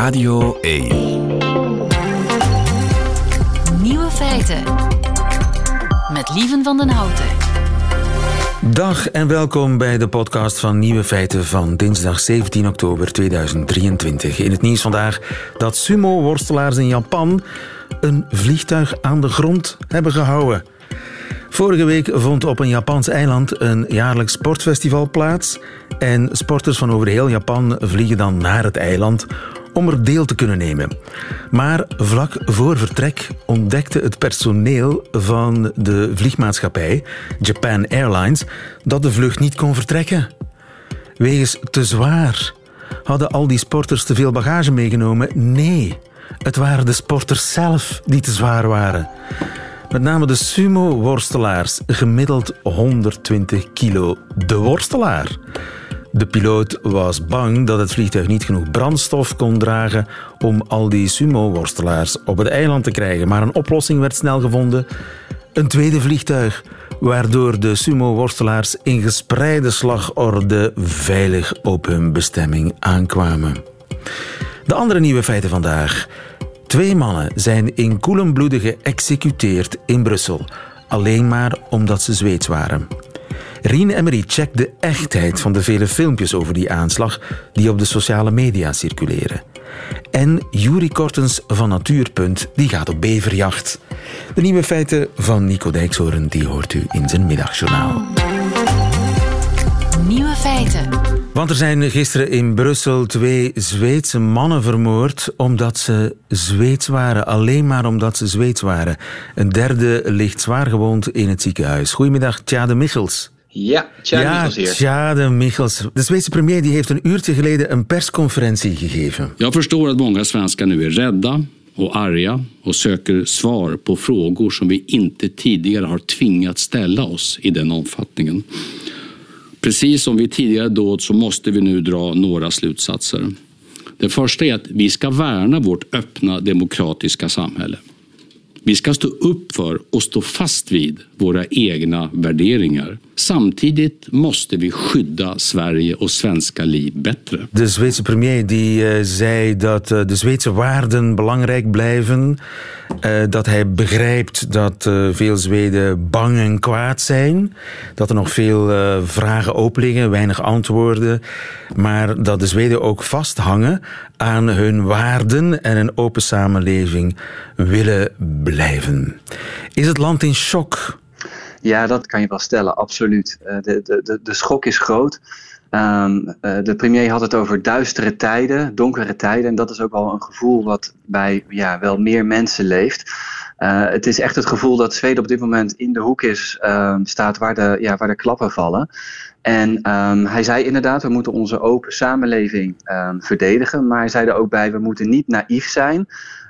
Radio 1. Nieuwe feiten. Met Lieven van den Houten. Dag en welkom bij de podcast van Nieuwe Feiten van dinsdag 17 oktober 2023. In het nieuws vandaag dat sumo-worstelaars in Japan een vliegtuig aan de grond hebben gehouden. Vorige week vond op een Japans eiland een jaarlijks sportfestival plaats. En sporters van over heel Japan vliegen dan naar het eiland om er deel te kunnen nemen. Maar vlak voor vertrek ontdekte het personeel van de vliegmaatschappij, Japan Airlines, dat de vlucht niet kon vertrekken. Wegens te zwaar. Hadden al die sporters te veel bagage meegenomen? Nee, het waren de sporters zelf die te zwaar waren. Met name de sumo-worstelaars, gemiddeld 120 kilo. De worstelaar. De piloot was bang dat het vliegtuig niet genoeg brandstof kon dragen om al die sumo-worstelaars op het eiland te krijgen. Maar een oplossing werd snel gevonden. Een tweede vliegtuig, waardoor de sumo-worstelaars in gespreide slagorde veilig op hun bestemming aankwamen. De andere nieuwe feiten vandaag. Twee mannen zijn in koelenbloedig geëxecuteerd in Brussel, alleen maar omdat ze Zweeds waren. Rien Emery checkt de echtheid van de vele filmpjes over die aanslag die op de sociale media circuleren. En Juri Kortens van Natuurpunt die gaat op beverjacht. De nieuwe feiten van Nico Dijkshoorn die hoort u in zijn middagjournaal. Nieuwe feiten. Want er zijn gisteren in Brussel twee Zweedse mannen vermoord omdat ze Zweeds waren. Alleen maar omdat ze Zweeds waren. Een derde ligt zwaar gewond in het ziekenhuis. Goedemiddag, Tjade Michels. Ja, Tjade ja, Michels hier. Tjade Michels. De Zweedse premier die heeft een uurtje geleden een persconferentie gegeven. Jag förstår att många svenskar nu är rädda och arga och söker svar på frågor som vi inte tidigare har tvingats ställa oss i den omfattningen. Precis som vid tidigare dåd så måste vi nu dra några slutsatser. Det första är att vi ska värna vårt öppna demokratiska samhälle. Vi ska stå upp för och stå fast vid våra egna värderingar. Samtidigt måste vi skydda Sverige och svenska liv bättre. De Zweedse premier die uh, zei dat uh, de Zweedse waarden belangrijk blijven. Uh, dat hij begrijpt dat veel Zweden bang en kwaad zijn. Dat er nog veel vragen open liggen, weinig antwoorden. Maar dat de Zweden ook vasthangen aan hun waarden en een open samenleving willen blijven. Is het land in shock? Ja, dat kan je wel stellen, absoluut. De, de, de, de schok is groot. Um, uh, de premier had het over duistere tijden, donkere tijden. En dat is ook wel een gevoel wat bij ja, wel meer mensen leeft. Uh, het is echt het gevoel dat Zweden op dit moment in de hoek is, uh, staat waar de, ja, waar de klappen vallen. En um, hij zei inderdaad, we moeten onze open samenleving um, verdedigen. Maar hij zei er ook bij, we moeten niet naïef zijn.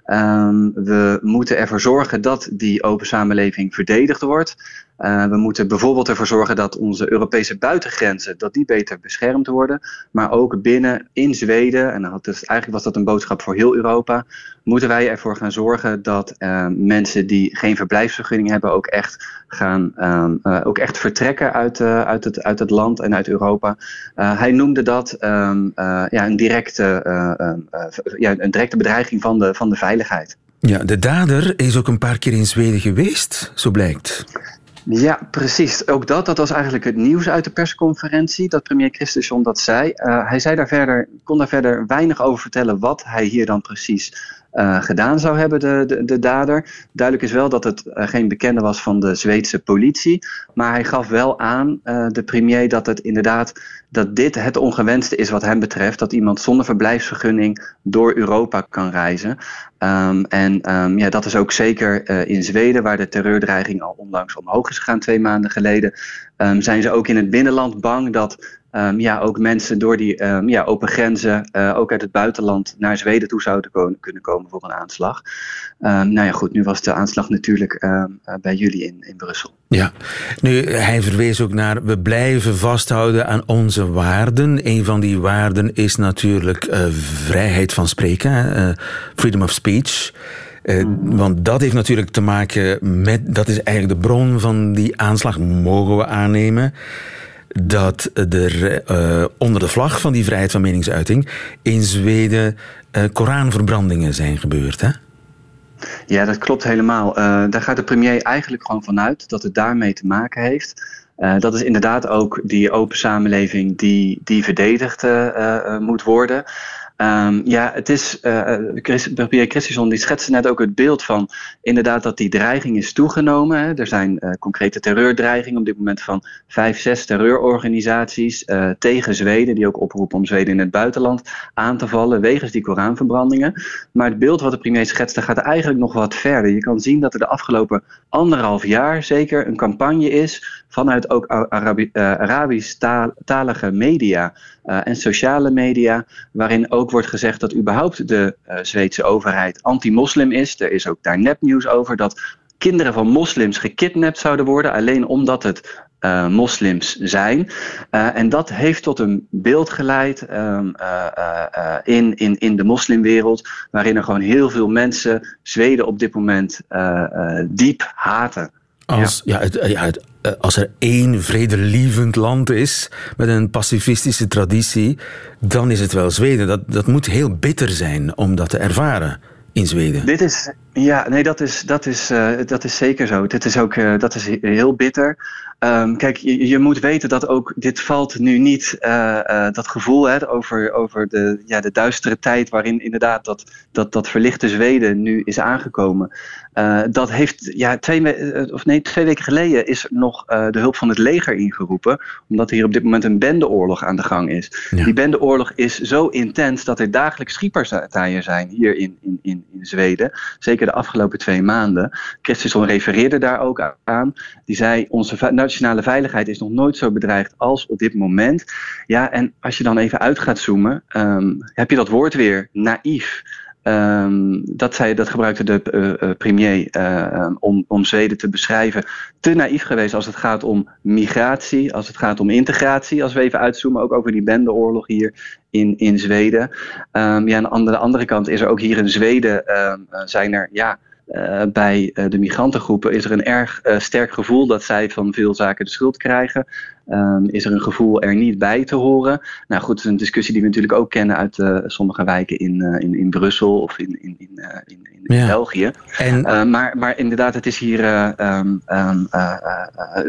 Um, we moeten ervoor zorgen dat die open samenleving verdedigd wordt. Uh, we moeten bijvoorbeeld ervoor zorgen dat onze Europese buitengrenzen dat die beter beschermd worden. Maar ook binnen in Zweden, en is, eigenlijk was dat een boodschap voor heel Europa, moeten wij ervoor gaan zorgen dat mensen die geen verblijfsvergunning hebben ook echt gaan uh, ook echt vertrekken uit, uit, het, uit het land en uit Europa. hij noemde dat um, ja, een, directe, ja, een directe bedreiging van de, van de veiligheid. Ja, de dader is ook een paar keer in Zweden geweest, zo blijkt. Ja, precies. Ook dat, dat was eigenlijk het nieuws uit de persconferentie, dat premier Christensen dat zei. Uh, hij zei daar verder, kon daar verder weinig over vertellen wat hij hier dan precies uh, gedaan zou hebben, de, de, de, dader. Duidelijk is wel dat het uh, geen bekende was van de Zweedse politie. Maar hij gaf wel aan, uh, de premier, dat het inderdaad dat dit het ongewenste is wat hem betreft. Dat iemand zonder verblijfsvergunning door Europa kan reizen. Um, en um, ja, dat is ook zeker in Zweden, waar de terreurdreiging al onlangs omhoog is gegaan, twee maanden geleden. Um, zijn ze ook in het binnenland bang dat Um, ja, ook mensen door die um, ja, open grenzen, uh, ook uit het buitenland, naar Zweden toe zouden kunnen komen voor een aanslag. Um, nou ja, goed, nu was de aanslag natuurlijk uh, bij jullie in, in Brussel. Ja, nu, hij verwees ook naar, we blijven vasthouden aan onze waarden. Een van die waarden is natuurlijk uh, vrijheid van spreken, freedom of speech. Uh, want dat heeft natuurlijk te maken met, dat is eigenlijk de bron van die aanslag, mogen we aannemen. Dat er uh, onder de vlag van die vrijheid van meningsuiting in Zweden uh, Koranverbrandingen zijn gebeurd. Hè? Ja, dat klopt helemaal. Uh, daar gaat de premier eigenlijk gewoon vanuit dat het daarmee te maken heeft. Dat is inderdaad ook die open samenleving die, die verdedigd moet worden. Um, ja, het is, uh, Chris, die schetste net ook het beeld van inderdaad dat die dreiging is toegenomen. Hè. Er zijn uh, concrete terreurdreigingen op dit moment van vijf, zes terreurorganisaties tegen Zweden, die ook oproepen om Zweden in het buitenland aan te vallen wegens die Koranverbrandingen. Maar het beeld wat de premier schetste gaat eigenlijk nog wat verder. Je kan zien dat er de afgelopen anderhalf jaar zeker een campagne is vanuit ook Arabi Arabisch-talige media en sociale media, waarin ook wordt gezegd dat überhaupt de uh, Zweedse overheid anti-moslim is. Er is ook daar nepnieuws over dat kinderen van moslims gekidnapt zouden worden, alleen omdat het uh, moslims zijn. En dat heeft tot een beeld geleid uh, in, in, in de moslimwereld, waarin er gewoon heel veel mensen Zweden op dit moment diep haten. Als, ja. ja, het, ja het, als er één vredelievend land is met een pacifistische traditie, dan is het wel Zweden. Dat, dat moet heel bitter zijn om dat te ervaren in Zweden. Dit is, ja, nee, dat is, dat is, uh, dat is zeker zo. Dit is ook uh, dat is heel bitter. Um, kijk, je, je, moet weten dat ook dit valt nu niet uh, dat gevoel hè, over, over de, ja, de duistere tijd waarin inderdaad dat, dat, dat verlichte Zweden nu is aangekomen. dat heeft, ja, twee, of nee, twee weken geleden is nog de hulp van het leger ingeroepen, omdat hier op dit moment een bendeoorlog aan de gang is. Ja. Die bendeoorlog is zo intens dat er dagelijks schietpartijen zijn hier in, in, in, in Zweden. Zeker de afgelopen twee maanden. Christensen refereerde daar ook aan. Die zei, onze nationale veiligheid is nog nooit zo bedreigd als op dit moment. Ja, en als je dan even uit gaat zoomen, um, heb je dat woord weer, naïef. Um, dat, zei, dat gebruikte de uh, uh, premier uh, om, om Zweden te beschrijven. Te naïef geweest als het gaat om migratie, als het gaat om integratie. Als we even uitzoomen, ook over die bendeoorlog hier in, in Zweden. Um, ja, en aan de andere kant is er ook hier in Zweden zijn er ja, uh, bij uh, de migrantengroepen is er een erg uh, sterk gevoel dat zij van veel zaken de schuld krijgen. Um, is er een gevoel er niet bij te horen? Nou goed, het is een discussie die we natuurlijk ook kennen uit sommige wijken in, in, in Brussel of in, in, in, in, in ja. België. En... maar, maar inderdaad, het is hier. Um, um,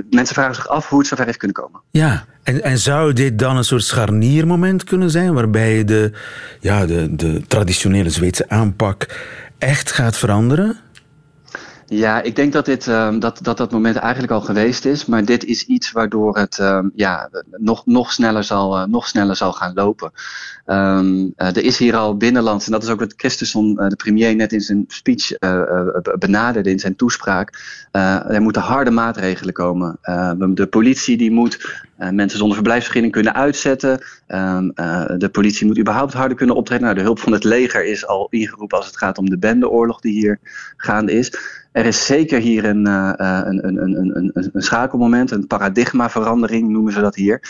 mensen vragen zich af hoe het zover heeft kunnen komen. Ja, en, en zou dit dan een soort scharniermoment kunnen zijn waarbij de, ja, de, de traditionele Zweedse aanpak echt gaat veranderen? Ja, ik denk dat, dit, um, dat, dat dat moment eigenlijk al geweest is. Maar dit is iets waardoor het um, ja, nog, nog, sneller zal, uh, nog sneller zal gaan lopen. Um, uh, er is hier al binnenlands, en dat is ook wat Christensen, uh, de premier, net in zijn speech benaderde, in zijn toespraak. er moeten harde maatregelen komen. de politie die moet mensen zonder verblijfsvergunning kunnen uitzetten. de politie moet überhaupt harder kunnen optreden. Nou, de hulp van het leger is al ingeroepen als het gaat om de bendeoorlog die hier gaande is er is zeker hier een, uh, een, een, een, een, een schakelmoment, een paradigmaverandering noemen ze dat hier.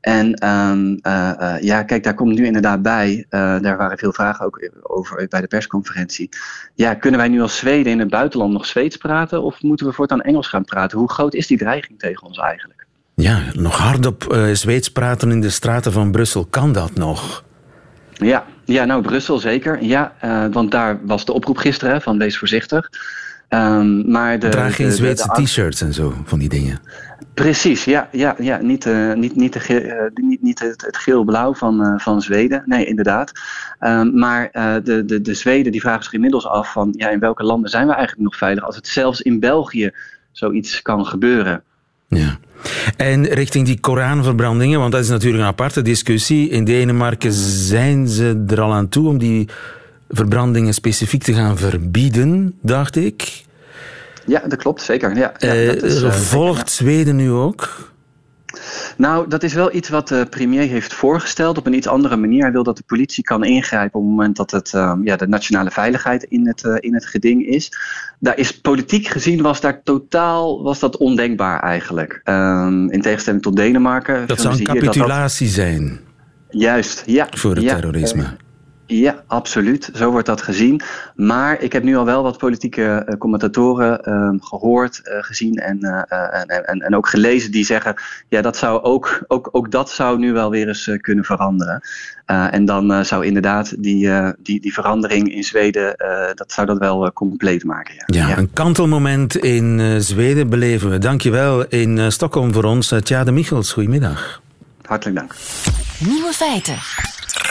En uh, ja, kijk, daar komt nu inderdaad bij, daar waren veel vragen ook over bij de persconferentie. Ja, kunnen wij nu als Zweden in het buitenland nog Zweeds praten of moeten we voortaan Engels gaan praten? Hoe groot is die dreiging tegen ons eigenlijk? Ja, nog hardop Zweeds praten in de straten van Brussel, kan dat nog? Ja, ja nou Brussel zeker. Ja, want daar was de oproep gisteren van wees voorzichtig. Um, maar de, Draag geen Zweedse t-shirts en zo, van die dingen. Precies, ja. ja, ja niet, uh, niet, niet, de, uh, niet, niet het, het geel-blauw van, uh, van Zweden. Nee, inderdaad. Um, maar de, de, de Zweden die vragen zich inmiddels af van... Ja, in welke landen zijn we eigenlijk nog veilig... als het zelfs in België zoiets kan gebeuren. Ja. En richting die Koranverbrandingen, want dat is natuurlijk een aparte discussie. In Denemarken zijn ze er al aan toe om die verbrandingen specifiek te gaan verbieden, dacht ik. Ja, dat klopt, zeker. Ja, ja uh, dat is, uh, volgt Zweden nu ook? Nou, dat is wel iets wat de premier heeft voorgesteld op een iets andere manier. Hij wil dat de politie kan ingrijpen op het moment dat het, uh, ja, de nationale veiligheid in het, uh, in het geding is. Daar is politiek gezien was daar totaal was dat ondenkbaar eigenlijk. Um, in tegenstelling tot Denemarken. Dat zou een capitulatie dat dat... zijn. Juist, ja. Voor het ja, terrorisme. Ja, absoluut. Zo wordt dat gezien. Maar ik heb nu al wel wat politieke uh, commentatoren uh, gehoord, uh, gezien en, en, en, en ook gelezen die zeggen: ja, dat zou ook, ook, ook dat zou nu wel weer eens kunnen veranderen. en dan zou inderdaad die, die, die verandering in Zweden, dat zou dat wel compleet maken. Ja. Ja, ja. een kantelmoment in Zweden beleven we. Dankjewel in Stockholm voor ons, Tjade Michels. Goedemiddag. Hartelijk dank. Nieuwe feiten.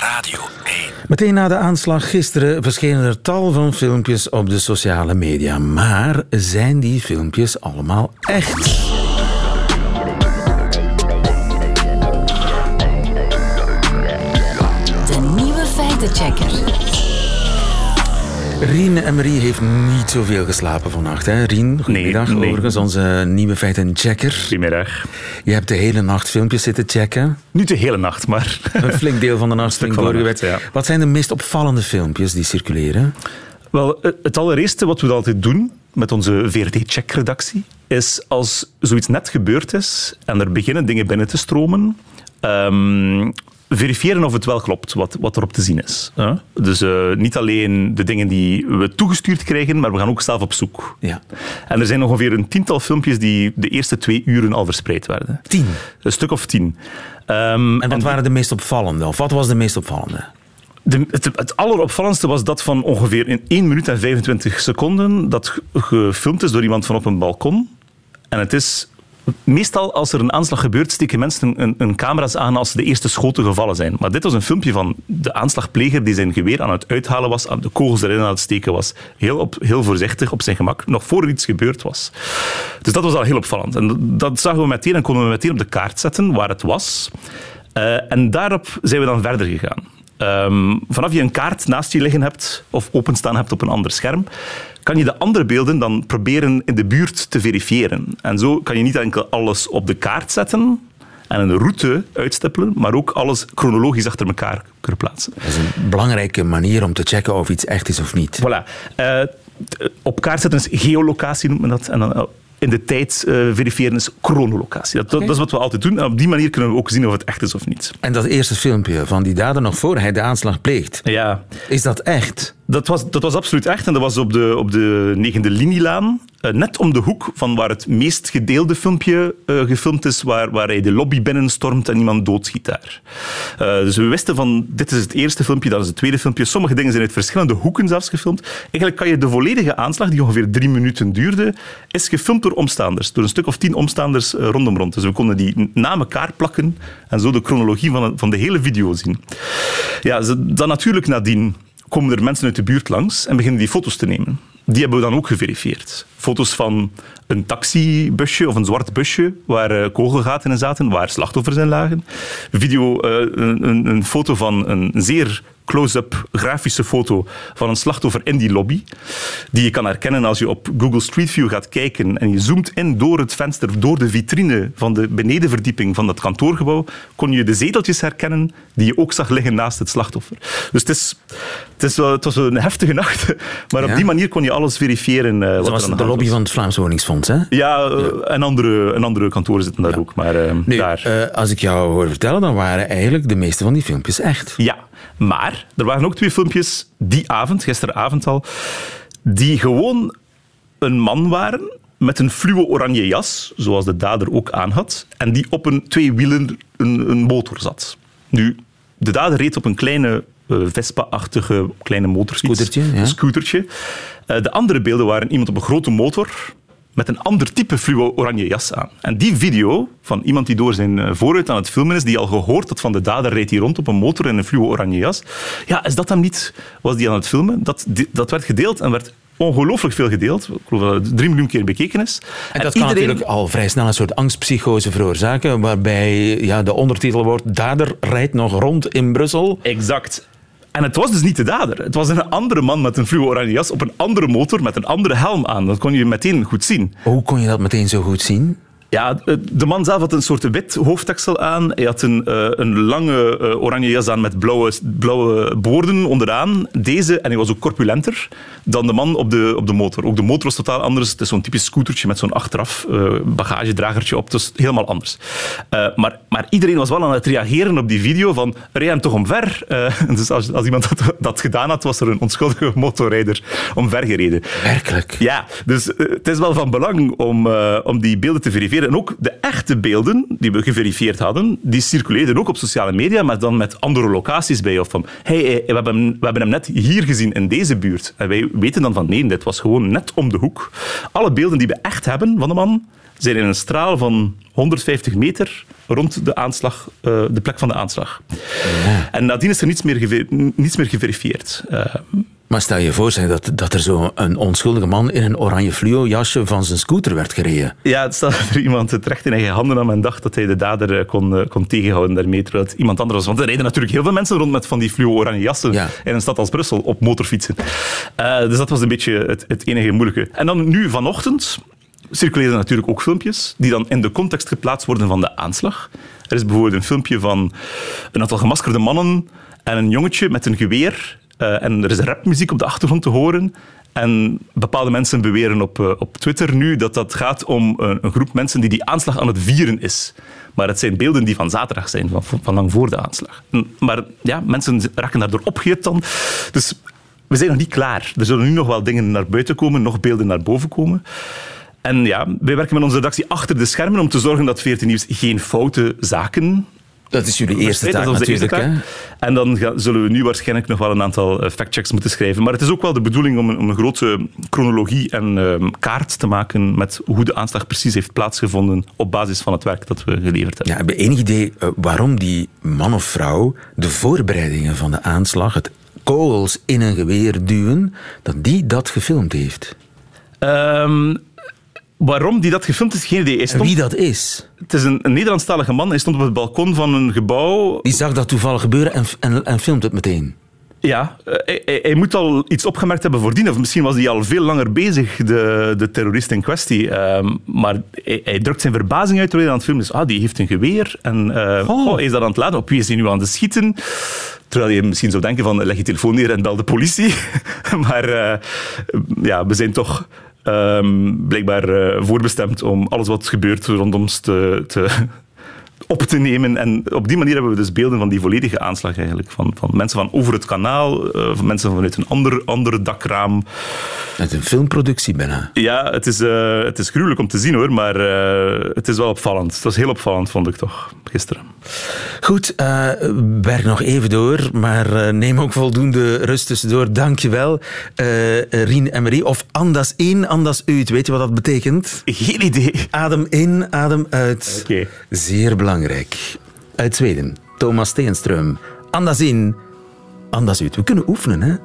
Radio 1. Meteen na de aanslag gisteren verschenen er tal van filmpjes op de sociale media. Maar zijn die filmpjes allemaal echt? De nieuwe feitenchecker. Rien en Marie heeft niet zoveel geslapen vannacht. Hè? Rien, goedemiddag. Nee, nee. Overigens, onze nieuwe feitenchecker. Goedemiddag. Je hebt de hele nacht filmpjes zitten checken. Niet de hele nacht, maar... Een flink deel van de nacht flink doorgewerkt. Ja. Wat zijn de meest opvallende filmpjes die circuleren? Wel, het allereerste wat we altijd doen met onze VRT-checkredactie is als zoiets net gebeurd is en er beginnen dingen binnen te stromen, um, verifiëren of het wel klopt wat, wat erop te zien is. Dus uh, niet alleen de dingen die we toegestuurd krijgen, maar we gaan ook zelf op zoek. Ja. En er zijn ongeveer een tiental filmpjes die de eerste twee uren al verspreid werden. Tien? Een stuk of tien. Um, en wat waren de meest opvallende? Of wat was de meest opvallende? De, het, het, alleropvallendste was dat van ongeveer in 1 minuut en 25 seconden dat gefilmd is door iemand van op een balkon. En het is Meestal als er een aanslag gebeurt, steken mensen een, een, camera's aan als de eerste schoten gevallen zijn. Maar dit was een filmpje van de aanslagpleger die zijn geweer aan het uithalen was, de kogels erin aan het steken was. Heel, op, heel voorzichtig, op zijn gemak, nog voor er iets gebeurd was. Dus dat was al heel opvallend. En dat zagen we meteen en konden we meteen op de kaart zetten waar het was. Uh, en daarop zijn we dan verder gegaan. Um, vanaf je een kaart naast je liggen hebt of openstaan hebt op een ander scherm, kan je de andere beelden dan proberen in de buurt te verifiëren. En zo kan je niet enkel alles op de kaart zetten en een route uitstippelen, maar ook alles chronologisch achter elkaar kunnen plaatsen. Dat is een belangrijke manier om te checken of iets echt is of niet. Voilà. Uh, op kaart zetten is geolocatie, noemt men dat. En dan in de tijd uh, verifiëren is chronolocatie. Dat, dat, is wat we altijd doen. En op die manier kunnen we ook zien of het echt is of niet. En dat eerste filmpje van die dader nog voor hij de aanslag pleegt. Ja. Is dat echt? Dat was, dat was absoluut echt. En dat was op de, op de negende linielaan. Uh, net om de hoek van waar het meest gedeelde filmpje uh, gefilmd is, waar, waar hij de lobby binnenstormt en iemand doodschiet daar. Uh, dus we wisten van, dit is het eerste filmpje, dat is het tweede filmpje. Sommige dingen zijn uit verschillende hoeken zelfs gefilmd. Eigenlijk kan je de volledige aanslag, die ongeveer drie minuten duurde, is gefilmd door omstaanders. Door een stuk of tien omstaanders rondom rond. Dus we konden die na elkaar plakken en zo de chronologie van, van de hele video zien. Ja, dan natuurlijk nadien komen er mensen uit de buurt langs en beginnen die foto's te nemen. Die hebben we dan ook geverifieerd. Foto's van een taxibusje of een zwart busje waar uh, kogelgaten in zaten, waar slachtoffers in lagen. Video, uh, een, een, foto van een zeer close-up grafische foto van een slachtoffer in die lobby. Die je kan herkennen als je op Google Street View gaat kijken en je zoomt in door het venster, door de vitrine van de benedenverdieping van dat kantoorgebouw, kon je de zeteltjes herkennen die je ook zag liggen naast het slachtoffer. Dus het, is, het, is wel, het was een heftige nacht, maar op die manier kon je alles verifiëren. Uh, wat was de lobby was. van het Vlaams Woningsfonds, hè? Ja, uh, En, andere, en andere kantoren zitten daar ook. Maar, uh, nu, daar. als ik jou hoor vertellen, dan waren eigenlijk de meeste van die filmpjes echt. Ja, maar er waren ook twee filmpjes die avond, gisteravond al, die gewoon een man waren met een fluwe oranje jas, zoals de dader ook aan had, en die op een twee wielen een, een motor zat. Nu, de dader reed op een kleine uh, Vespa-achtige kleine motorscootertje. Ja. scootertje. Uh, de andere beelden waren iemand op een grote motor met een ander type fluo oranje jas aan. En die video van iemand die door zijn eh, vooruit aan het filmen is, die al gehoord had van de dader reed hier rond op een motor in een fluo oranje jas. Ja, is dat hem niet? Was die aan het filmen? Dat, dat werd gedeeld en werd ongelooflijk veel gedeeld. Ik geloof dat het drie miljoen keer bekeken is. En, dat kan natuurlijk al vrij snel een soort angstpsychose veroorzaken, waarbij ja, de ondertitel wordt Dader rijdt nog rond in Brussel. Exact. En het was dus niet de dader. Het was een andere man met een fluo-oranje jas op een andere motor met een andere helm aan. Dat kon je meteen goed zien. Hoe kon je dat meteen zo goed zien? Ja, eh, de man zelf had een soort wit hoofddeksel aan. Hij had een, uh, een lange uh, oranje jas aan met blauwe, blauwe boorden onderaan. Deze, en hij was ook corpulenter dan de man op de, op de motor. Ook de motor was totaal anders. Het is zo'n typisch scootertje met zo'n achteraf uh, bagagedragertje op. Dus helemaal anders. maar, maar iedereen was wel aan het reageren op die video van rij hem toch omver. dus als, als iemand dat, dat gedaan had, was er een onschuldige motorrijder omvergereden. Werkelijk? Ja, dus het is wel van belang om, om die beelden te verifiëren. En ook de echte beelden die we geverifieerd hadden, die circuleerden ook op sociale media, maar dan met andere locaties bij. Of van, hey, we, hebben, we hebben hem net hier gezien in deze buurt. En wij weten dan van, nee, dit was gewoon net om de hoek. Alle beelden die we echt hebben van de man, zijn in een straal van 150 meter rond de, aanslag, uh, de plek van de aanslag. En nadien is er niets meer, niets meer geverifieerd. Uh, maar stel je voor dat, dat er zo een onschuldige man in een oranje fluo jasje van zijn scooter werd gereden. Ja, stel dat er iemand het recht in eigen handen nam en dacht dat hij de dader eh, kon, kon tegenhouden daarmee, terwijl het iemand anders was. Want er rijden natuurlijk heel veel mensen rond met van die fluo oranje jassen ja. in een stad als Brussel op motorfietsen. Uh, dus dat was een beetje het, het enige moeilijke. En dan nu vanochtend circuleren natuurlijk ook filmpjes die dan in de context geplaatst worden van de aanslag. Er is bijvoorbeeld een filmpje van een aantal gemaskerde mannen en een jongetje met een geweer. Uh, en er is rapmuziek op de achtergrond te horen. En bepaalde mensen beweren op, uh, op Twitter nu dat dat gaat om een, een, groep mensen die die aanslag aan het vieren is. Maar het zijn beelden die van zaterdag zijn, van, van lang voor de aanslag. Maar ja, mensen raken daardoor opgeheerd dan. Dus we zijn nog niet klaar. Er zullen nu nog wel dingen naar buiten komen, nog beelden naar boven komen. En ja, wij werken met onze redactie achter de schermen om te zorgen dat 14 Nieuws geen foute zaken dat is jullie eerste taak dat natuurlijk. Hè? En dan gaan, zullen we nu waarschijnlijk nog wel een aantal eh, factchecks moeten schrijven. Maar het is ook wel de bedoeling om een, om een grote chronologie en uh, kaart te maken met hoe de aanslag precies heeft plaatsgevonden op basis van het werk dat we geleverd hebben. Ja, heb je enig idee uh, waarom die man of vrouw de voorbereidingen van de aanslag, het kogels in een geweer duwen, dat die dat gefilmd heeft? Um, Waarom die dat gefilmd is, geen idee. Stond... Wie dat is? Het is een, een Nederlandstalige man. Hij stond op het balkon van een gebouw. Die zag dat toevallig gebeuren en, en, en filmt het meteen. Ja, eh, hij, hij, moet al iets opgemerkt hebben voordien. Of misschien was hij al veel langer bezig, de, de terrorist in kwestie. Uh, maar hij, hij, drukt zijn verbazing uit terwijl hij aan het filmen is. Ah, die heeft een geweer. En uh, oh. Oh, hij is dat aan het laden. Op wie is hij nu aan het schieten? Terwijl je misschien zou denken van, leg je telefoon neer en bel de politie. maar uh, ja, we zijn toch um, blijkbaar uh, voorbestemd om alles wat gebeurt rondom te, te, op te nemen. En op die manier hebben we dus beelden van die volledige aanslag eigenlijk. Van, van mensen van over het kanaal, uh, van mensen vanuit een ander, ander dakraam. Het is een filmproductie bijna. Ja, het is, uh, het is gruwelijk om te zien hoor, maar uh, het is wel opvallend. Het was heel opvallend, vond ik toch, gisteren. Goed, werk nog even door, maar neem ook voldoende rust tussendoor. Dank je wel, Rien en Marie. Of andas in, andas uit. Weet je wat dat betekent? Geen idee. Adem in, adem uit. Oké. Okay. Zeer belangrijk. Belangrijk. Uit Zweden, Thomas Steenström. Andas in, andas uit. We kunnen oefenen, hè?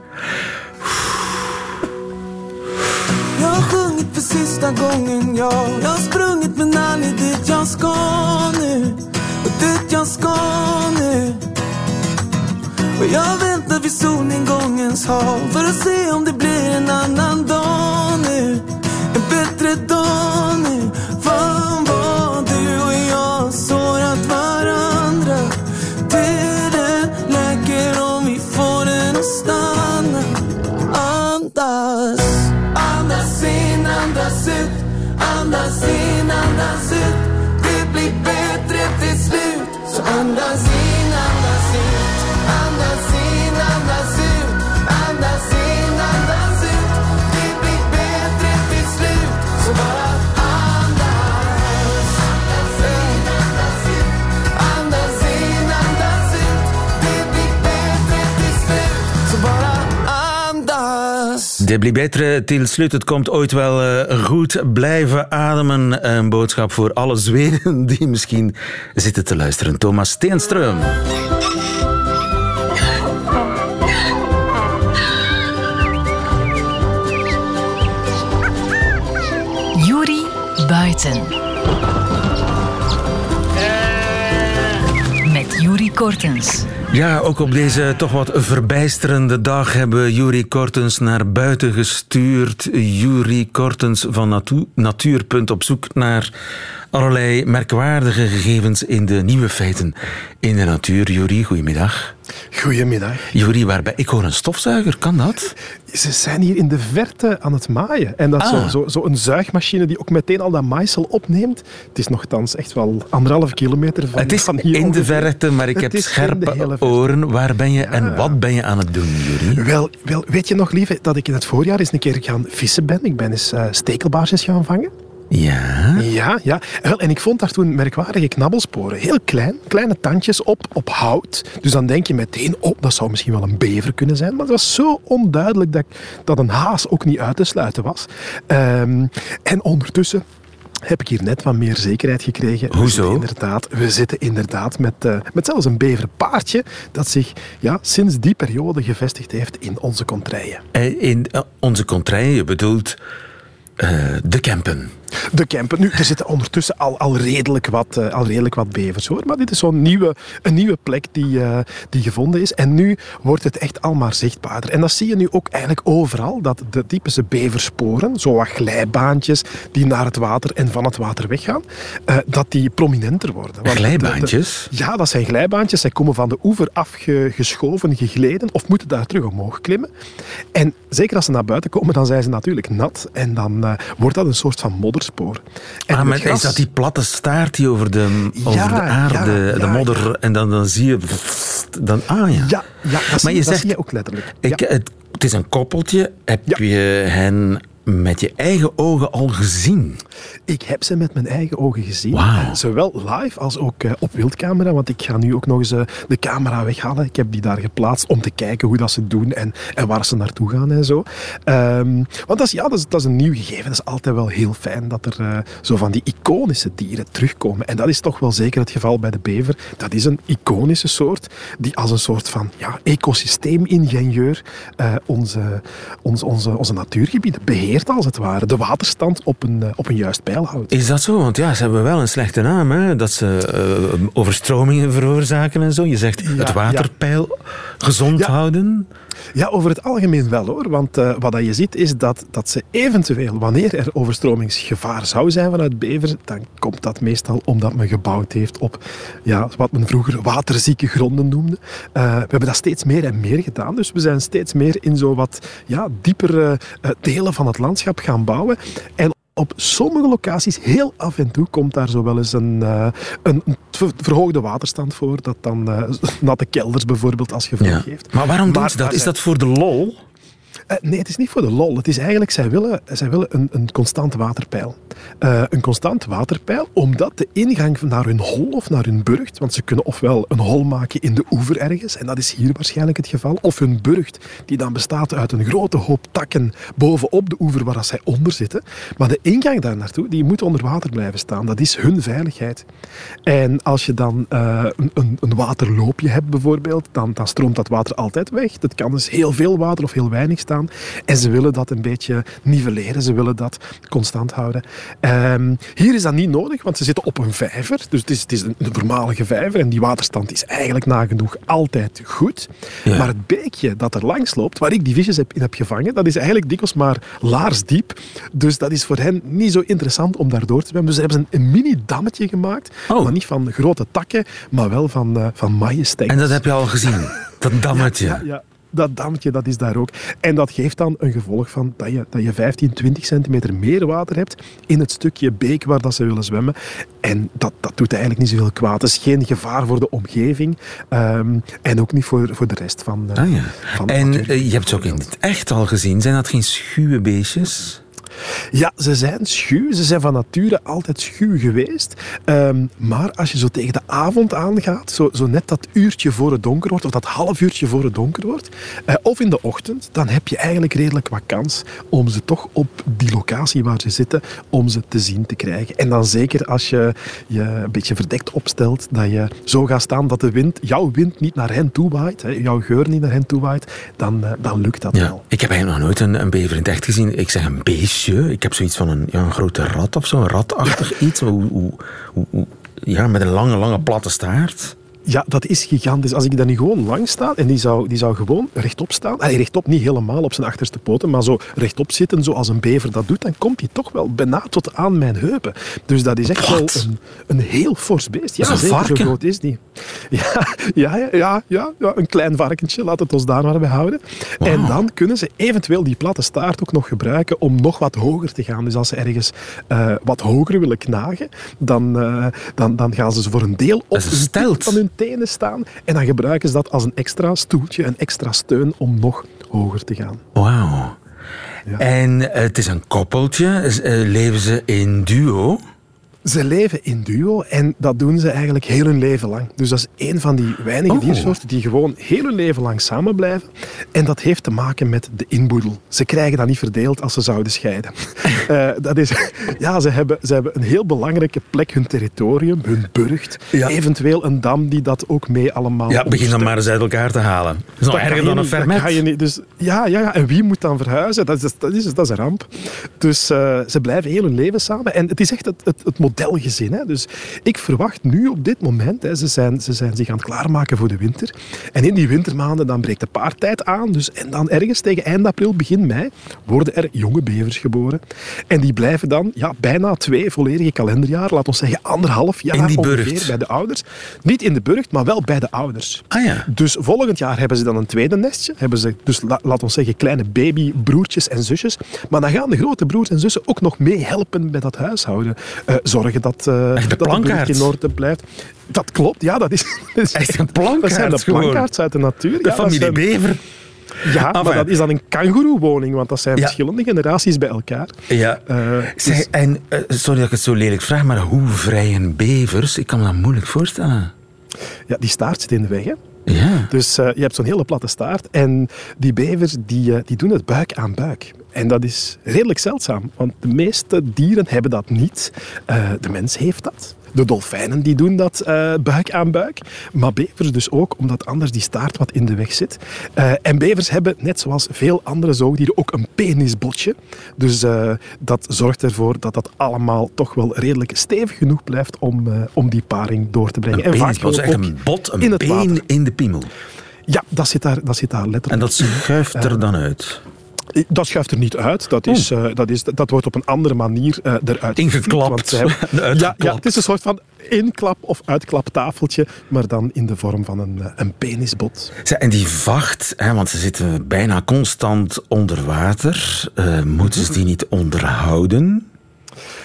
Jag har sjungit för sista gången, ja Jag har sprungit men aldrig dit jag ska nu Och dit jag ska nu Och jag väntar vid solnedgångens hav För att se om det blir en annan dag Andas blir beter till slut. Het komt ooit wel uh, goed. Blijven ademen. Een boodschap voor alle Zweden die misschien zitten te luisteren. Thomas Steenström. Ja, ook op deze toch wat verbijsterende dag hebben Jury Kortens naar buiten gestuurd. Jury Kortens van Natuur, Natuurpunt op zoek naar allerlei merkwaardige gegevens in de nieuwe feiten in de natuur. Jury, goedemiddag. Goedemiddag. Jury, waarbij ik hoor een stofzuiger, kan dat? Ze zijn hier in de verte aan het maaien. En dat is Ah. zo, zo, zo een zuigmachine die ook meteen al dat maaisel opneemt. Het is nogthans echt wel anderhalf kilometer van, Het is van hier in de verte, maar ik Het heb scherpe oren. Waar ben je en wat ben je aan het doen, Jury? Wel, wel, weet je nog, lieve, dat ik in het voorjaar eens een keer gaan vissen ben? Ik ben eens eh, stekelbaarsjes gaan vangen. Ja. Ja, ja. En ik vond daar toen merkwaardige knabbelsporen. Heel klein, kleine tandjes op, op hout. Dus dan denk je meteen, oh, dat zou misschien wel een bever kunnen zijn. Maar het was zo onduidelijk dat, dat een haas ook niet uit te sluiten was. Ehm, en ondertussen heb ik hier net wat meer zekerheid gekregen. We Hoezo? zitten inderdaad, we zitten inderdaad met, eh, met zelfs een beverpaardje dat zich ja, sinds die periode gevestigd heeft in onze contraien. Eh, In eh, onze contraille, je bedoelt de Kempen. De Kempen. Nu, er zitten ondertussen al, al, redelijk wat, eh, al redelijk wat bevers hoor. Maar dit is zo'n nieuwe, een nieuwe plek die, eh, die gevonden is. En nu wordt het echt al maar zichtbaarder. En dat zie je nu ook eigenlijk overal. Dat de typische beversporen, zo wat glijbaantjes die naar het water en van het water weggaan, eh, dat die prominenter worden. Want de- de- Glijbaantjes? ja, dat zijn glijbaantjes. Zij komen van de oever afgeschoven, gegleden of moeten daar terug omhoog klimmen. En zeker als ze naar buiten komen, dan zijn ze natuurlijk nat. En dan wordt dat een soort van modderspoor. En Ah, maar gras- is dat die platte staart die over de, over Ja, de aarde, ja, de ja, modder, en dan, dan zie je... Dan, ah ja. Ja, ja dat, Maar zie, je dat zegt- zie je ook letterlijk. Ik, het, het is een koppeltje. Heb je hen met je eigen ogen al gezien? Ik heb ze met mijn eigen ogen gezien. Zowel live als ook eh, op wildcamera. Want ik ga nu ook nog eens eh, de camera weghalen. Ik heb die daar geplaatst om te kijken hoe dat ze doen en, en waar ze naartoe gaan en zo. Ehm, want dat is, ja, dat, is, dat is een nieuw gegeven. Dat is altijd wel heel fijn dat er eh, zo van die iconische dieren terugkomen. En dat is toch wel zeker het geval bij de bever. Dat is een iconische soort die als een soort van ja, ecosysteemingenieur onze, onze, onze, onze natuurgebieden beheert als het ware. De waterstand op een, eh, op een juist peil houdt. Is dat zo? Want ja, ze hebben wel een slechte naam. Hè? Dat ze eh, overstromingen veroorzaken en zo. Je zegt het ja. waterpeil gezond Ja. houden. Ja, over het algemeen wel hoor. Want eh, wat je ziet is dat, dat ze eventueel, wanneer er overstromingsgevaar zou zijn vanuit bevers, dan komt dat meestal omdat men gebouwd heeft op ja, wat men vroeger waterzieke gronden noemde. Eh, we hebben dat steeds meer en meer gedaan. Dus we zijn steeds meer in zo wat ja, diepere eh, delen van het landschap gaan bouwen. En op sommige locaties, heel af en toe, komt daar zo wel eens een, eh, een ver- verhoogde waterstand voor. Dat dan eh, natte kelders bijvoorbeeld als gevolg heeft. Maar waarom doen ze dat? Is dat voor de lol? Eh, nee, het is niet voor de lol. Het is eigenlijk, zij willen, zij willen een, een constant waterpeil. Eh, een constant waterpeil, omdat de ingang naar hun hol of naar hun burcht, want ze kunnen ofwel een hol maken in de oever ergens, en dat is hier waarschijnlijk het geval, of hun burcht, die dan bestaat uit een grote hoop takken bovenop de oever waar zij onder zitten. Maar de ingang daar naartoe, die moet onder water blijven staan. Dat is hun veiligheid. En als je dan eh, een, een, een waterloopje hebt bijvoorbeeld, dan, dan stroomt dat water altijd weg. Dat kan dus heel veel water of heel weinig staan. En ze willen dat een beetje nivelleren. Ze willen dat constant houden. Ehm, hier is dat niet nodig, want ze zitten op een vijver. Dus het is, het is een, een voormalige vijver. En die waterstand is eigenlijk nagenoeg altijd goed. Ja. Maar het beekje dat er langs loopt, waar ik die visjes heb, in heb gevangen, dat is eigenlijk dikwijls maar laarsdiep. Dus dat is voor hen niet zo interessant om daar door te zwemmen. Dus hebben ze een, een mini-dammetje gemaakt. Oh. Maar niet van grote takken, maar wel van, uh, van maaienstengels. En dat heb je al gezien, dat dammetje. Ja, ja, dat dammetje dat is daar ook. En dat geeft dan een gevolg van dat je, dat je 15, 20 centimeter meer water hebt in het stukje beek waar dat ze willen zwemmen. En dat, dat doet eigenlijk niet zoveel kwaad. Het is geen gevaar voor de omgeving um, en ook niet voor, voor de rest van, uh, ah, ja. van En uh, je hebt ze ook in het echt al gezien. Zijn dat geen schuwe beestjes? Ja, ze zijn schuw. Ze zijn van nature altijd schuw geweest. Um, maar als je zo tegen de avond aangaat, zo, zo net dat uurtje voor het donker wordt, of dat half uurtje voor het donker wordt, uh, of in de ochtend, dan heb je eigenlijk redelijk wat kans om ze toch op die locatie waar ze zitten, om ze te zien te krijgen. En dan zeker als je je een beetje verdekt opstelt, dat je zo gaat staan dat de wind, jouw wind niet naar hen toe waait, hè, jouw geur niet naar hen toe waait, dan, uh, dan lukt dat ja. wel. Ik heb eigenlijk nog nooit een, een bever in het echt gezien. Ik zeg een beestje. Ik heb zoiets van een, ja, een grote rat of zo, een ratachtig iets. Hoe, hoe, hoe, ja, met een lange, lange platte staart. Ja, dat is gigantisch. Als ik daar nu gewoon langs sta en die zou, die zou gewoon rechtop staan. Allee, rechtop niet helemaal op zijn achterste poten, maar zo rechtop zitten zoals een bever dat doet, dan komt hij toch wel bijna tot aan mijn heupen. Dus dat is echt wel een, een heel fors beest. Ja, een zeker varken? zo groot is die. Ja, ja, ja, ja, ja, een klein varkentje, laat het ons daar maar bij houden. En dan kunnen ze eventueel die platte staart ook nog gebruiken om nog wat hoger te gaan. Dus als ze ergens eh, wat hoger willen knagen, dan, eh, dan, dan gaan ze voor een deel op een van hun tenen staan. En dan gebruiken ze dat als een extra stoeltje, een extra steun om nog hoger te gaan. Wauw. En het is een koppeltje. Eh, leven ze in duo? Ze leven in duo en dat doen ze eigenlijk heel hun leven lang. Dus dat is een van die weinige Oh. diersoorten die gewoon heel hun leven lang samen blijven. En dat heeft te maken met de inboedel. Ze krijgen dat niet verdeeld als ze zouden scheiden. Eh, dat is, ja, ze hebben, ze hebben een heel belangrijke plek, hun territorium, hun burcht. Ja. Eventueel een dam die dat ook mee allemaal Ja, begin dan maar eens uit elkaar te halen. Dat is nog erger dan een fermet. kan je niet. Dus, ja, ja, ja, en wie moet dan verhuizen? Dat is, dat is, dat is een ramp. Dus eh, ze blijven heel hun leven samen. En het is echt het, het, het modelgezin. Hè. Dus ik verwacht nu op dit moment, hè, ze, zijn, ze zijn zich aan het klaarmaken voor de winter. En in die wintermaanden dan breekt de paartijd aan. Dus, en dan ergens tegen eind april, begin mei, worden er jonge bevers geboren. En die blijven dan ja, bijna twee volledige kalenderjaar, laat ons zeggen anderhalf jaar In die ongeveer bij de ouders. Niet in de burcht, maar wel bij de ouders. Ah ja. Dus volgend jaar hebben ze dan een tweede nestje. Hebben ze dus, la- laat ons zeggen, kleine babybroertjes en zusjes. Maar dan gaan de grote broers en zussen ook nog meehelpen bij dat huishouden. Eh, zorgen dat, de dat de in orde blijft. Dat klopt, ja. Dat is, dat is Echt een Dat zijn de plankaart plankaards uit de natuur. De ja, familie zijn- Bever. Ja, Enfin. maar dat is dan een kangoeroewoning, want dat zijn Ja. verschillende generaties bij elkaar. Ja. Eh, dus- en, eh, sorry dat ik het zo lelijk vraag, maar hoe vrijen bevers? Ik kan me dat moeilijk voorstellen. ja, die staart zit in de weg, hè. Ja. Dus eh, je hebt zo'n hele platte staart. En die bevers die, eh, die doen het buik aan buik. En dat is redelijk zeldzaam, want de meeste dieren hebben dat niet. Eh, de mens heeft dat. De dolfijnen die doen dat eh, buik aan buik. Maar bevers dus ook, omdat anders die staart wat in de weg zit. Eh, en bevers hebben, net zoals veel andere zoogdieren, ook een penisbotje. Dus eh, dat zorgt ervoor dat dat allemaal toch wel redelijk stevig genoeg blijft om, om die paring door te brengen. Een En vaak is echt een bot, een in been water. in de piemel. Ja, dat zit daar, dat zit daar letterlijk. En dat schuift er dan uit. Dat schuift er niet uit. Dat, is, eh, dat, is, dat wordt op een andere manier eh eruit Ingeklapt. Ja, ja, het is een soort van inklap- of uitklaptafeltje, maar dan in de vorm van een, eh, een penisbot. En die vacht, hè, want ze zitten bijna constant onder water. Moeten ze die niet onderhouden?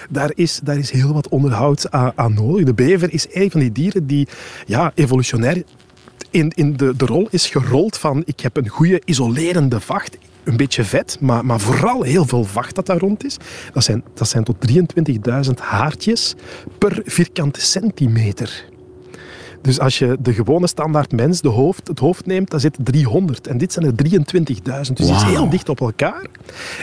Daar is, daar is heel wat onderhoud aan, aan nodig. De bever is een van die dieren die ja, evolutionair in, in de, de rol is gerold van ik heb een goede isolerende vacht. Een beetje vet, maar, maar vooral heel veel vacht dat daar rond is. Dat zijn, dat zijn tot 23.000 haartjes per vierkante centimeter. Dus als je de gewone standaard mens de hoofd, het hoofd neemt, dan zit 300. En dit zijn er 23.000. Dus die is heel dicht op elkaar.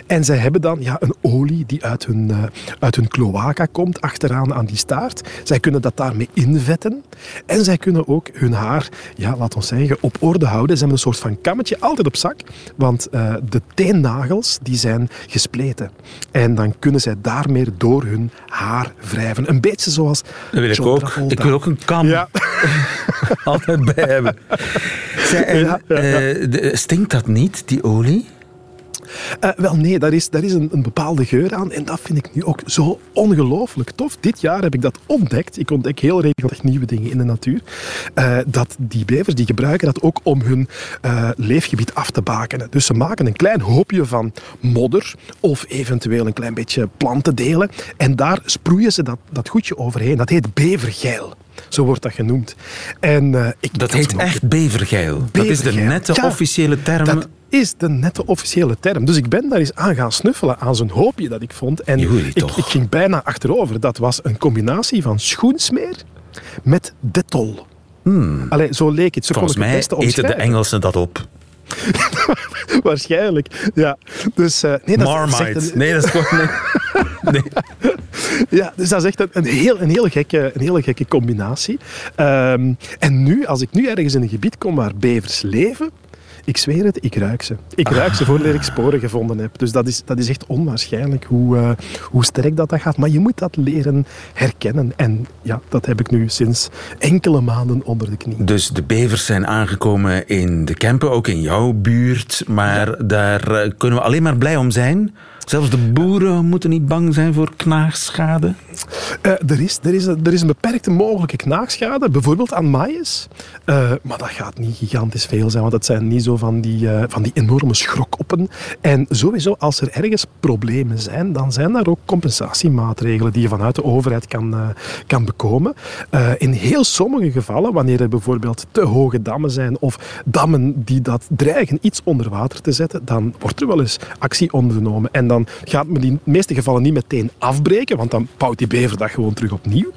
En zij hebben dan ja, een olie die uit hun, eh, uit hun cloaca komt, achteraan aan die staart. Zij kunnen dat daarmee invetten. En zij kunnen ook hun haar, ja, laat ons zeggen, op orde houden. Ze hebben een soort van kammetje altijd op zak. Want eh, de teennagels die zijn gespleten. En dan kunnen zij daarmee door hun haar wrijven. Een beetje zoals Dat wil ik ook. Travolta. Ik wil ook een kam Ja. altijd bij hebben. Zeg, en, Ja, ja, ja. eh, stinkt dat niet, die olie? Eh, wel nee, daar is, daar is een, een bepaalde geur aan en dat vind ik nu ook zo ongelooflijk tof. Dit jaar heb ik dat ontdekt. Ik ontdek heel regelmatig nieuwe dingen in de natuur. Eh, dat die bevers die gebruiken dat ook om hun leefgebied af te bakenen. Dus ze maken een klein hoopje van modder of eventueel een klein beetje plantendelen en daar sproeien ze dat, dat goedje overheen. Dat heet bevergeil. Zo wordt dat genoemd. En, eh, ik, Dat heet echt bevergeil. Dat is de nette Ja, officiële term. dat is de nette officiële term. Dus ik ben daar eens aan gaan snuffelen aan zo'n hoopje dat ik vond. En ik, toch. ik ging bijna achterover. Dat was een combinatie van schoensmeer met detol. Allee, zo leek het. Zo kon Hmm. Volgens ik het mij eten de. Engelsen dat op. Waarschijnlijk, ja. Dus, eh, nee, dat Marmite. een- Nee, dat is gewoon... Nee. Ja, dus dat is echt een, een, heel, een, heel, gekke, een hele gekke combinatie. Ehm, en nu, als ik nu ergens in een gebied kom waar bevers leven, Ik zweer het, ik ruik ze. Ik ruik ze voordat ik sporen gevonden heb. Dus dat is, dat is echt onwaarschijnlijk hoe, uh, hoe sterk dat, dat gaat. Maar je moet dat leren herkennen. En ja, dat heb ik nu sinds enkele maanden onder de knie. Dus de bevers zijn aangekomen in de Kempen, ook in jouw buurt. Maar daar eh, kunnen we alleen maar blij om zijn. Zelfs de boeren moeten niet bang zijn voor knaagschade? Uh, er, is, er, is, er is een beperkte mogelijke knaagschade, bijvoorbeeld aan maïs. Uh, maar dat gaat niet gigantisch veel zijn, want dat zijn niet zo van die, uh, van die enorme schrokoppen. En sowieso, als er ergens problemen zijn, dan zijn daar ook compensatiemaatregelen die je vanuit de overheid kan, kan bekomen. in heel sommige gevallen, wanneer er bijvoorbeeld te hoge dammen zijn of dammen die dat dreigen iets onder water te zetten, dan wordt er wel eens actie ondernomen. En dan dan gaat men die in de meeste gevallen niet meteen afbreken, want dan bouwt die bever dat gewoon terug opnieuw.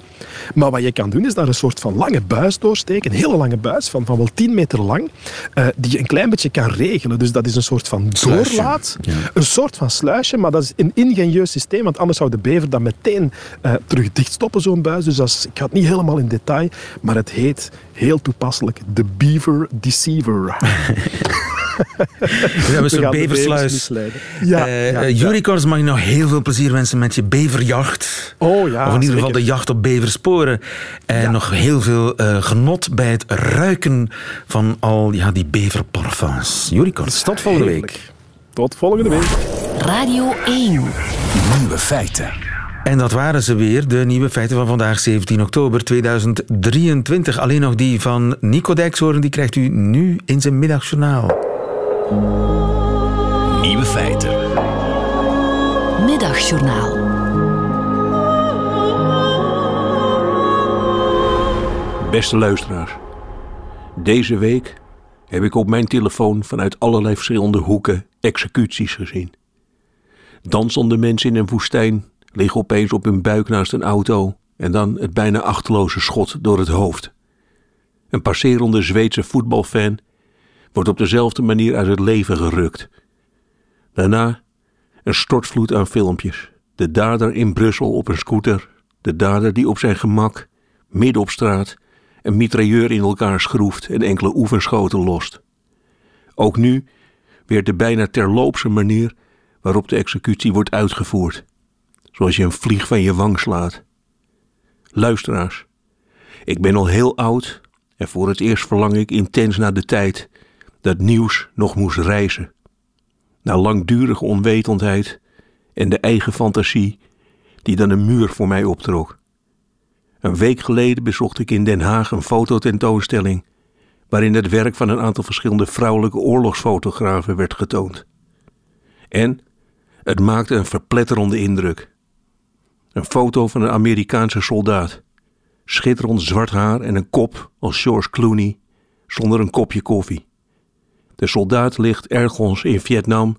Maar wat je kan doen, is daar een soort van lange buis doorsteken, een hele lange buis van, van wel 10 meter lang, uh, die je een klein beetje kan regelen. Dus dat is een soort van doorlaat, een soort van sluisje, maar dat is een ingenieus systeem, want anders zou de bever dan meteen uh, terug dichtstoppen, zo'n buis. Dus als, ik ga het niet helemaal in detail, maar het heet heel toepasselijk de Beaver Deceiver. We hebben zo'n beversluis. Ja, uh, ja, mag je nog heel veel plezier wensen met je beverjacht. Oh ja, Of in ieder geval de jacht op beversporen. En nog heel veel uh, genot bij het ruiken van al ja, die beverparfums. Jurikors, tot volgende week. Tot volgende week. Radio 1. Nieuwe feiten. En dat waren ze weer, de nieuwe feiten van vandaag, 17 oktober 2023. Alleen nog die van Nico Dijkshoorn, die krijgt u nu in zijn middagjournaal. Nieuwe feiten. Middagjournaal. Beste luisteraars, deze week heb ik op mijn telefoon vanuit allerlei verschillende hoeken executies gezien. Dansende mensen in een woestijn liggen opeens op hun buik naast een auto en dan het bijna achteloze schot door het hoofd. Een passerende Zweedse voetbalfan wordt op dezelfde manier uit het leven gerukt. Daarna een stortvloed aan filmpjes. De dader in Brussel op een scooter, de dader die op zijn gemak, midden op straat, een mitrailleur in elkaar schroeft en enkele oefenschoten lost. Ook nu weer de bijna terloopse manier waarop de executie wordt uitgevoerd, zoals je een vlieg van je wang slaat. Luisteraars, ik ben al heel oud en voor het eerst verlang ik intens naar de tijd dat nieuws nog moest reizen. Na langdurige onwetendheid en de eigen fantasie die dan een muur voor mij optrok. Een week geleden bezocht ik in Den Haag een fototentoonstelling waarin het werk van een aantal verschillende vrouwelijke oorlogsfotografen werd getoond. En het maakte een verpletterende indruk. Een foto van een Amerikaanse soldaat, schitterend zwart haar en een kop als George Clooney, zonder een kopje koffie. De soldaat ligt ergens in Vietnam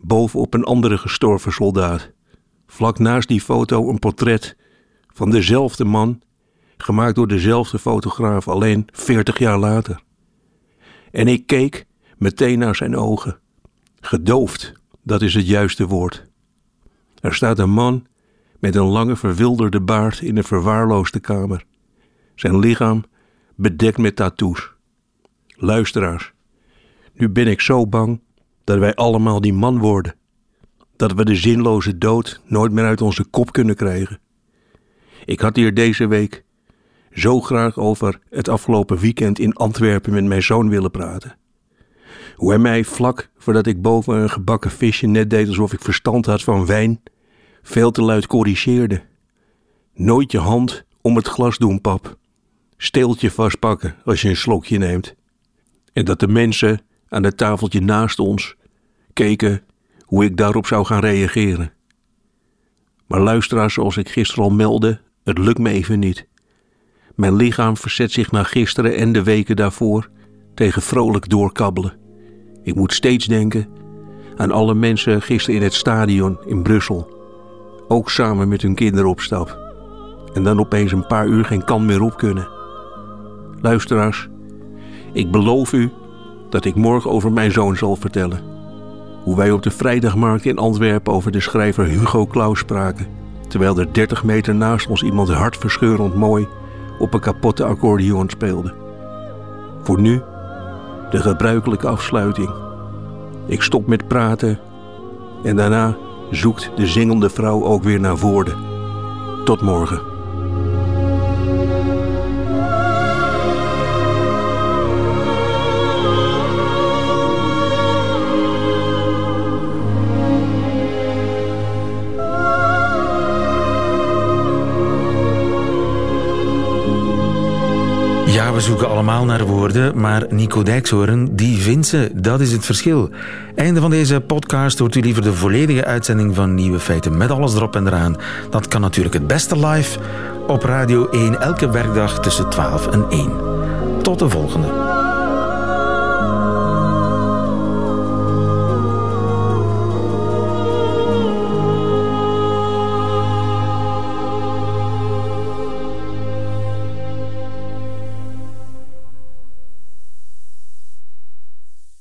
bovenop een andere gestorven soldaat. Vlak naast die foto een portret van dezelfde man, gemaakt door dezelfde fotograaf, alleen 40 jaar later. En ik keek meteen naar zijn ogen. Gedoofd, dat is het juiste woord. Er staat een man met een lange verwilderde baard in een verwaarloosde kamer. Zijn lichaam bedekt met tattoos. Luisteraars, nu ben ik zo bang dat wij allemaal die man worden. Dat we de zinloze dood nooit meer uit onze kop kunnen krijgen. Ik had hier deze week zo graag over het afgelopen weekend in Antwerpen met mijn zoon willen praten. Hoe hij mij vlak voordat ik boven een gebakken visje net deed alsof ik verstand had van wijn, veel te luid corrigeerde. Nooit je hand om het glas doen, pap. Steeltje vastpakken als je een slokje neemt. En dat de mensen aan het tafeltje naast ons keken hoe ik daarop zou gaan reageren. Maar luisteraars, zoals ik gisteren al meldde, het lukt me even niet. Mijn lichaam verzet zich na gisteren en de weken daarvoor tegen vrolijk doorkabbelen. Ik moet steeds denken aan alle mensen gisteren in het stadion in Brussel. Ook samen met hun kinderen op stap. En dan opeens een paar uur geen kan meer op kunnen. Luisteraars, ik beloof u dat ik morgen over mijn zoon zal vertellen. Hoe wij op de vrijdagmarkt in Antwerpen over de schrijver Hugo Claus spraken, terwijl er 30 meter naast ons iemand hartverscheurend mooi op een kapotte accordeon speelde. Voor nu De gebruikelijke afsluiting. Ik stop met praten en daarna zoekt de zingende vrouw ook weer naar woorden. Tot morgen. We zoeken allemaal naar woorden, maar Nico Dijkshoorn, die vindt ze. Dat is het verschil. Einde van deze podcast hoort u liever de volledige uitzending van Nieuwe Feiten met alles erop en eraan. Dat kan natuurlijk het beste live op Radio 1 elke werkdag tussen 12 en 1. Tot de volgende.